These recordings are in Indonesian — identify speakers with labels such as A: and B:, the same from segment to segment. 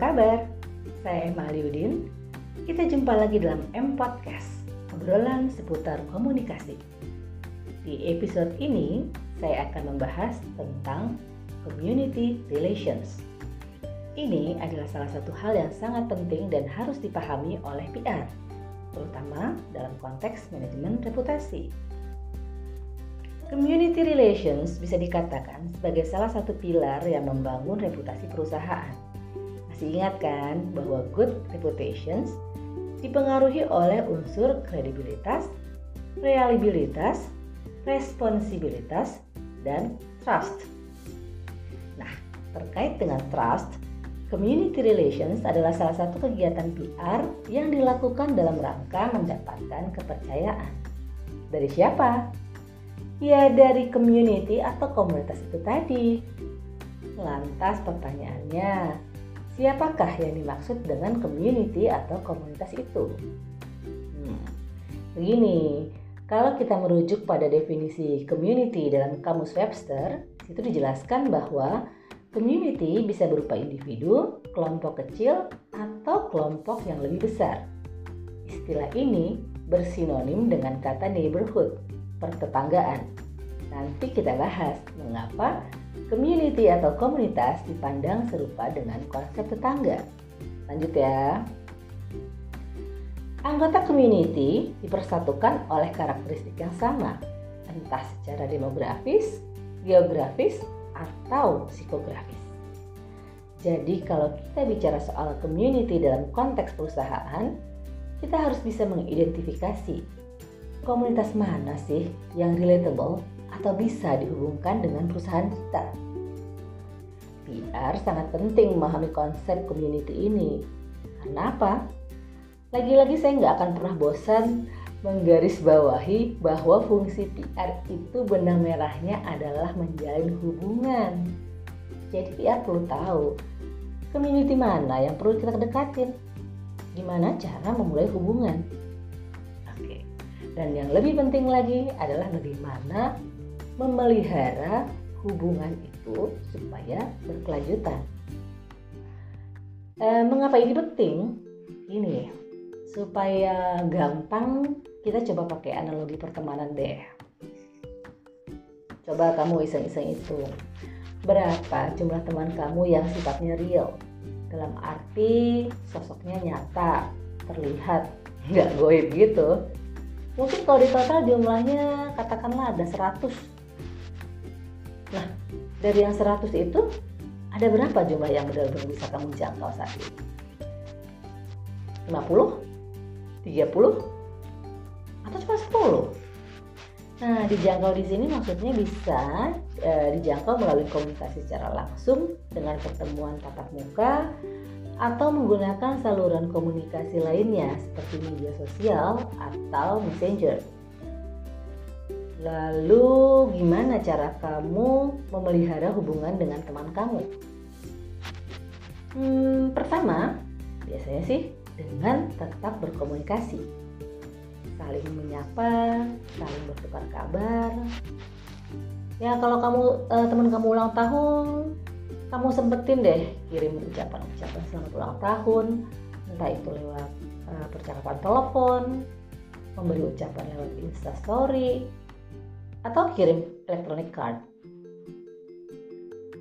A: Kabar? Saya Emma Aliudin. Kita jumpa lagi dalam M Podcast, obrolan seputar komunikasi. Di episode ini, saya akan membahas tentang community relations. Ini adalah salah satu hal yang sangat penting dan harus dipahami oleh PR, terutama dalam konteks manajemen reputasi. Community relations bisa dikatakan sebagai salah satu pilar yang membangun reputasi perusahaan. Masih ingat kan bahwa good reputations dipengaruhi oleh unsur kredibilitas, reliabilitas, responsibilitas, dan trust. Nah, terkait dengan trust, community relations adalah salah satu kegiatan PR yang dilakukan dalam rangka mendapatkan kepercayaan. Dari siapa? Ya dari community atau komunitas itu tadi. Lantas pertanyaannya, siapakah yang dimaksud dengan community atau komunitas itu? Hmm, begini, kalau kita merujuk pada definisi community dalam kamus Webster, itu dijelaskan bahwa community bisa berupa individu, kelompok kecil, atau kelompok yang lebih besar. Istilah ini bersinonim dengan kata neighborhood pertetanggaan. Nanti kita bahas mengapa community atau komunitas dipandang serupa dengan konsep tetangga. Lanjut ya. Anggota community dipersatukan oleh karakteristik yang sama, entah secara demografis, geografis, atau psikografis. Jadi kalau kita bicara soal community dalam konteks perusahaan, kita harus bisa mengidentifikasi komunitas mana sih yang relatable atau bisa dihubungkan dengan perusahaan kita. PR sangat penting memahami konsep community ini. Karena apa? Lagi-lagi saya nggak akan pernah bosan menggarisbawahi bahwa fungsi PR itu benang merahnya adalah menjalin hubungan. Jadi PR perlu tahu community mana yang perlu kita kedekatin. Gimana cara memulai hubungan? Dan yang lebih penting lagi adalah bagaimana memelihara hubungan itu supaya berkelanjutan. E, mengapa ini penting? Ini supaya gampang kita coba pakai analogi pertemanan deh. Coba kamu iseng-iseng itu. Berapa jumlah teman kamu yang sifatnya real? Dalam arti sosoknya nyata, terlihat, nggak goib gitu mungkin kalau di total jumlahnya katakanlah ada 100 nah dari yang 100 itu ada berapa jumlah yang benar-benar bisa kamu jangkau saat ini 50 30 atau cuma 10 nah dijangkau di sini maksudnya bisa e, dijangkau melalui komunikasi secara langsung dengan pertemuan tatap muka atau menggunakan saluran komunikasi lainnya seperti media sosial atau messenger. Lalu gimana cara kamu memelihara hubungan dengan teman kamu? Hmm, pertama, biasanya sih dengan tetap berkomunikasi. Saling menyapa, saling bertukar kabar. Ya kalau kamu eh, teman kamu ulang tahun, kamu sempetin deh kirim ucapan-ucapan selamat ulang tahun entah itu lewat uh, percakapan telepon memberi ucapan lewat instastory atau kirim electronic card.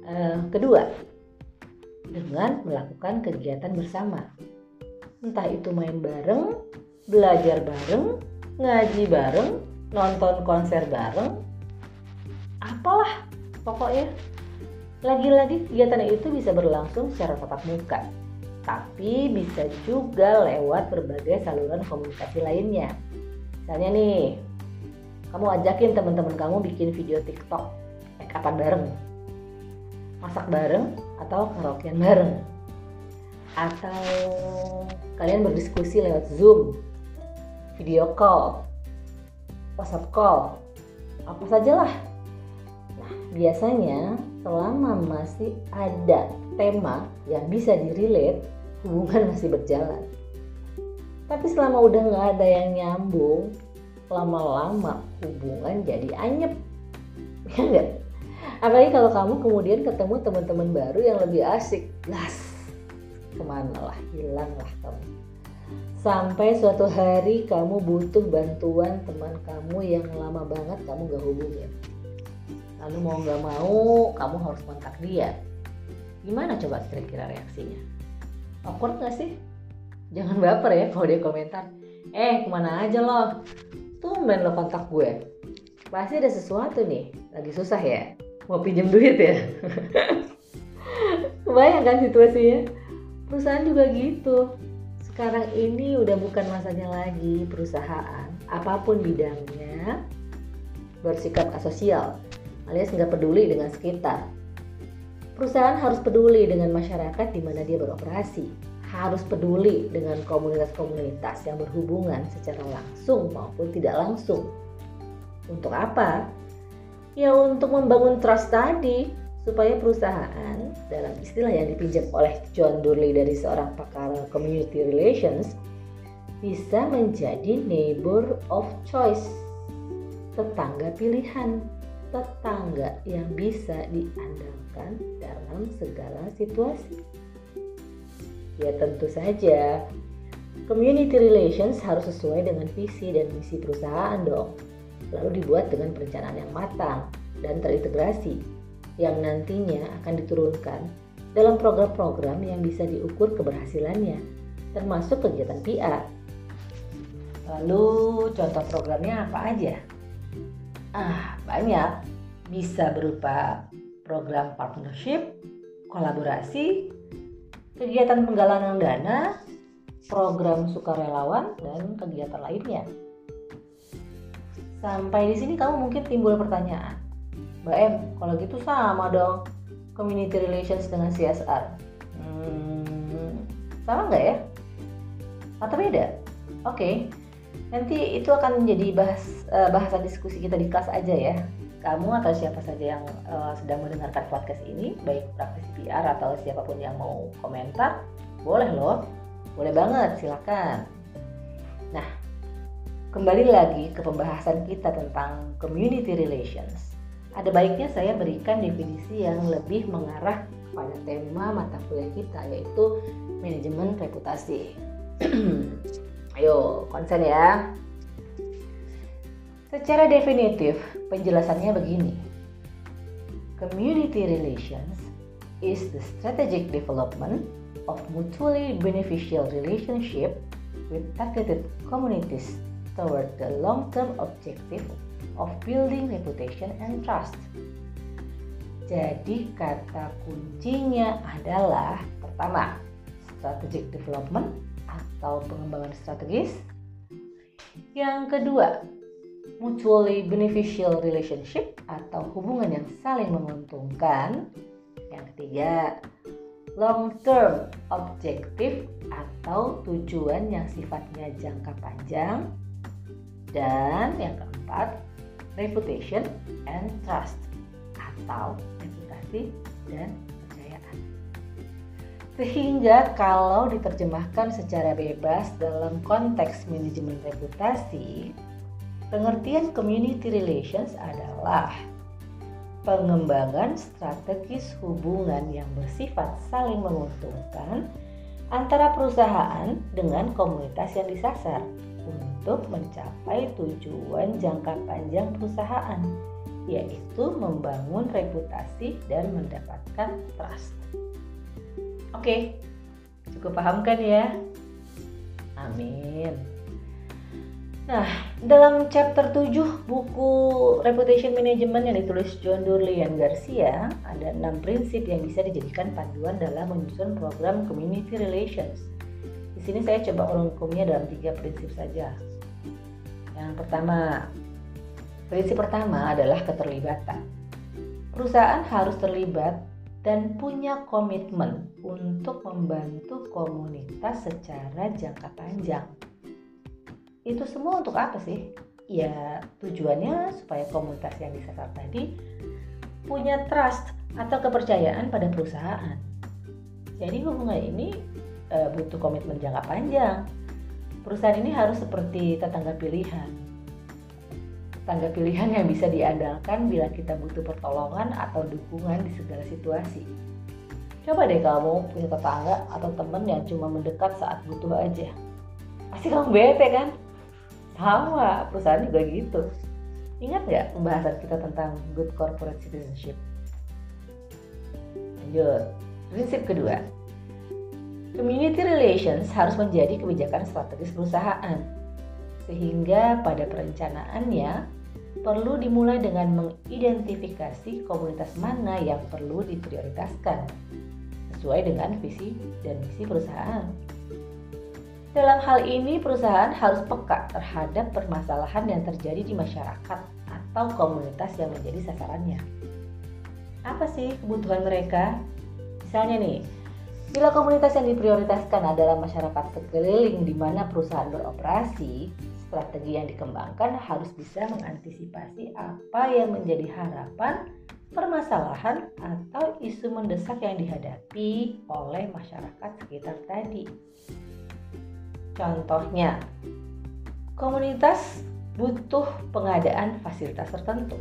A: Uh, kedua dengan melakukan kegiatan bersama. Entah itu main bareng belajar bareng ngaji bareng nonton konser bareng apalah pokoknya. Lagi-lagi kegiatan itu bisa berlangsung secara tatap muka, tapi bisa juga lewat berbagai saluran komunikasi lainnya. Misalnya nih, kamu ajakin teman-teman kamu bikin video TikTok, make bareng, masak bareng, atau karaokean bareng. Atau kalian berdiskusi lewat Zoom, video call, WhatsApp call, apa sajalah. Nah, biasanya selama masih ada tema yang bisa direlate, hubungan masih berjalan. Tapi selama udah nggak ada yang nyambung, lama-lama hubungan jadi anyep. Ya enggak? Apalagi kalau kamu kemudian ketemu teman-teman baru yang lebih asik. Las, ke mana lah? Hilanglah kamu. Sampai suatu hari kamu butuh bantuan teman kamu yang lama banget kamu gak hubungin lalu mau gak mau kamu harus kontak dia. Gimana coba kira-kira reaksinya? Awkward gak sih? Jangan baper ya kalau dia komentar. Eh ke mana aja lo tumben lo kontak gue. Pasti ada sesuatu nih. Lagi susah ya. Mau pinjam duit ya? Kebayang kan situasinya? Perusahaan juga gitu. Sekarang ini udah bukan masanya lagi perusahaan. Apa pun bidangnya bersikap asosial alias nggak peduli dengan sekitar. Perusahaan harus peduli dengan masyarakat di mana dia beroperasi, harus peduli dengan komunitas-komunitas yang berhubungan secara langsung maupun tidak langsung. Untuk apa? Ya untuk membangun trust tadi, supaya perusahaan dalam istilah yang dipinjam oleh John Durley dari seorang pakar community relations bisa menjadi neighbor of choice tetangga pilihan tetangga yang bisa diandalkan dalam segala situasi ya tentu saja community relations harus sesuai dengan visi dan misi perusahaan dong lalu dibuat dengan perencanaan yang matang dan terintegrasi yang nantinya akan diturunkan dalam program-program yang bisa diukur keberhasilannya, termasuk kegiatan PR. Lalu contoh programnya apa aja? Ah, banyak. Bisa berupa program partnership, kolaborasi, kegiatan penggalangan dana, program sukarelawan, dan kegiatan lainnya. Sampai di sini kamu mungkin timbul pertanyaan, Mbak M, kalau gitu sama dong community relations dengan CSR. Hmm, sama nggak ya? Atau beda? Oke, okay. nanti itu akan menjadi bahas uh, bahasan diskusi kita di kelas aja ya. Kamu atau siapa saja yang uh, sedang mendengarkan podcast ini, baik praktisi PR atau siapa pun yang mau komentar, boleh loh, boleh banget, silakan. Nah, kembali lagi ke pembahasan kita tentang community relations ada baiknya saya berikan definisi yang lebih mengarah pada tema mata kuliah kita yaitu manajemen reputasi. Ayo, konsen ya. Secara definitif, penjelasannya begini. Community relations is the strategic development of mutually beneficial relationship with targeted communities toward the long-term objective of building reputation and trust. Jadi kata kuncinya adalah pertama, strategic development atau pengembangan strategis. Yang kedua, mutually beneficial relationship atau hubungan yang saling menguntungkan. Yang ketiga, long term objective atau tujuan yang sifatnya jangka panjang. Dan yang keempat, reputation and trust atau reputasi dan kepercayaan. Sehingga kalau diterjemahkan secara bebas dalam konteks manajemen reputasi, pengertian community relations adalah pengembangan strategis hubungan yang bersifat saling menguntungkan antara perusahaan dengan komunitas yang disasar untuk mencapai tujuan jangka panjang perusahaan, yaitu membangun reputasi dan mendapatkan trust. Oke, cukup paham kan ya? Amin. Nah, dalam chapter 7 buku Reputation Management yang ditulis John Durlian Garcia, ada enam prinsip yang bisa dijadikan panduan dalam menyusun program community relations. Di sini saya coba merangkumnya dalam tiga prinsip saja. Yang pertama, prinsip pertama adalah keterlibatan. Perusahaan harus terlibat dan punya komitmen untuk membantu komunitas secara jangka panjang. Itu semua untuk apa sih? Ya, tujuannya supaya komunitas yang disasar tadi punya trust atau kepercayaan pada perusahaan. Jadi hubungan ini e, butuh komitmen jangka panjang perusahaan ini harus seperti tetangga pilihan. Tetangga pilihan yang bisa diandalkan bila kita butuh pertolongan atau dukungan di segala situasi. Coba deh kamu punya tetangga atau temen yang cuma mendekat saat butuh aja. Pasti kamu bete kan? Sama, perusahaan juga gitu. Ingat nggak pembahasan kita tentang good corporate citizenship? Lanjut, prinsip kedua. Community relations harus menjadi kebijakan strategis perusahaan. Sehingga pada perencanaannya perlu dimulai dengan mengidentifikasi komunitas mana yang perlu diprioritaskan sesuai dengan visi dan misi perusahaan. Dalam hal ini, perusahaan harus peka terhadap permasalahan yang terjadi di masyarakat atau komunitas yang menjadi sasarannya. Apa sih kebutuhan mereka? Misalnya nih, bila komunitas yang diprioritaskan adalah masyarakat sekeliling di mana perusahaan beroperasi, strategi yang dikembangkan harus bisa mengantisipasi apa yang menjadi harapan permasalahan atau isu mendesak yang dihadapi oleh masyarakat sekitar tadi. Contohnya, komunitas butuh pengadaan fasilitas tertentu,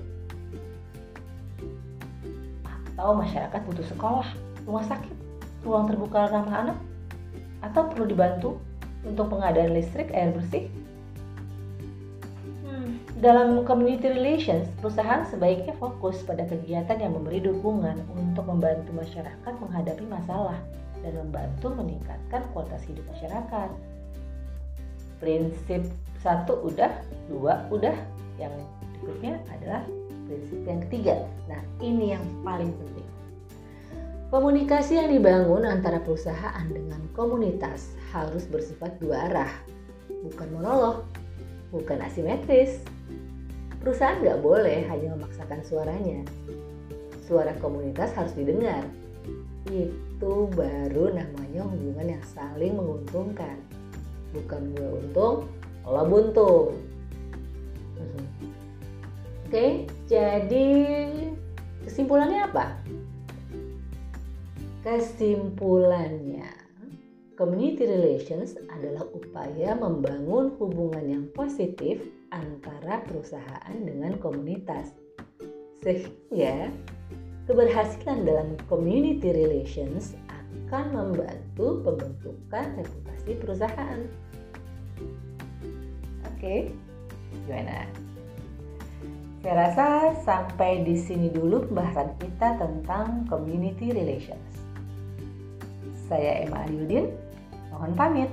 A: atau masyarakat butuh sekolah, rumah sakit, ruang terbuka ramah anak, atau perlu dibantu untuk pengadaan listrik, air bersih, dalam community relations, perusahaan sebaiknya fokus pada kegiatan yang memberi dukungan untuk membantu masyarakat menghadapi masalah dan membantu meningkatkan kualitas hidup masyarakat. Prinsip satu udah, dua udah, yang berikutnya adalah prinsip yang ketiga. Nah, ini yang paling penting. Komunikasi yang dibangun antara perusahaan dengan komunitas harus bersifat dua arah, bukan monolog, bukan asimetris, Perusahaan nggak boleh hanya memaksakan suaranya. Suara komunitas harus didengar. Itu baru namanya hubungan yang saling menguntungkan. Bukan gue untung, lo buntung. Oke, jadi kesimpulannya apa? Kesimpulannya, community relations adalah upaya membangun hubungan yang positif antara perusahaan dengan komunitas. Sehingga keberhasilan dalam community relations akan membantu pembentukan reputasi perusahaan. Oke, gimana? Saya rasa sampai di sini dulu pembahasan kita tentang community relations. Saya Emma Aliudin, mohon pamit.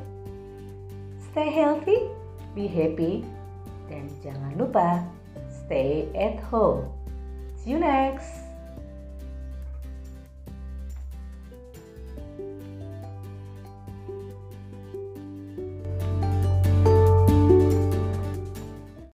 A: Stay healthy, be happy, dan jangan lupa stay at home. See you next.